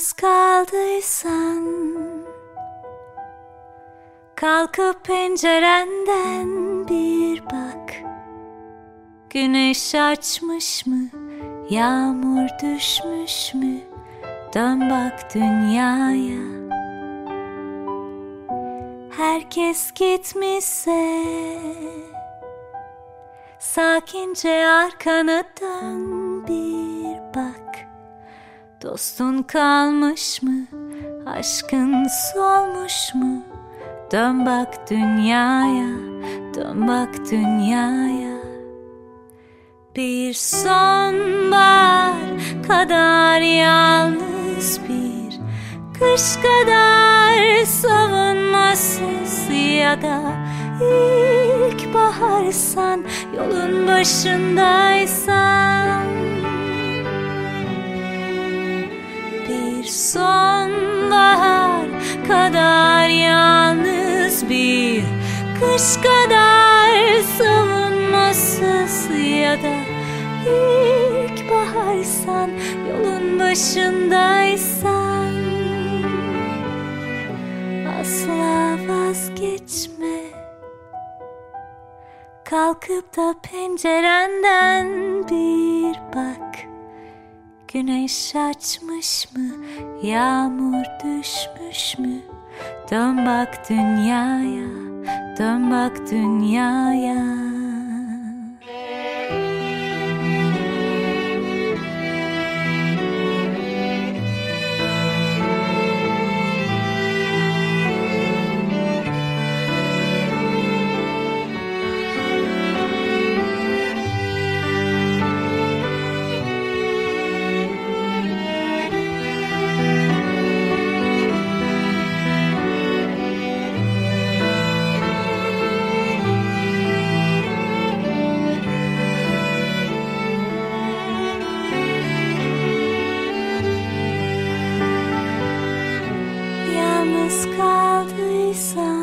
Yalnız kaldıysan Kalkıp pencerenden bir bak Güneş açmış mı? Yağmur düşmüş mü? Dön bak dünyaya Herkes gitmişse Sakince arkana dön bir Dostun kalmış mı? Aşkın solmuş mu? Dön bak dünyaya, dön bak dünyaya Bir sonbahar kadar yalnız bir Kış kadar savunmasız ya da ilk baharsan Yolun başındaysan sonbahar kadar yalnız bir Kış kadar savunmasız ya da ilk baharsan Yolun başındaysan. Asla vazgeçme. Kalkıp da pencerenden bir bak. Güneş açmış mı? Yağmur düşmüş mü? Dön bak dünyaya, dön bak dünyaya. Yalnız kaldıysan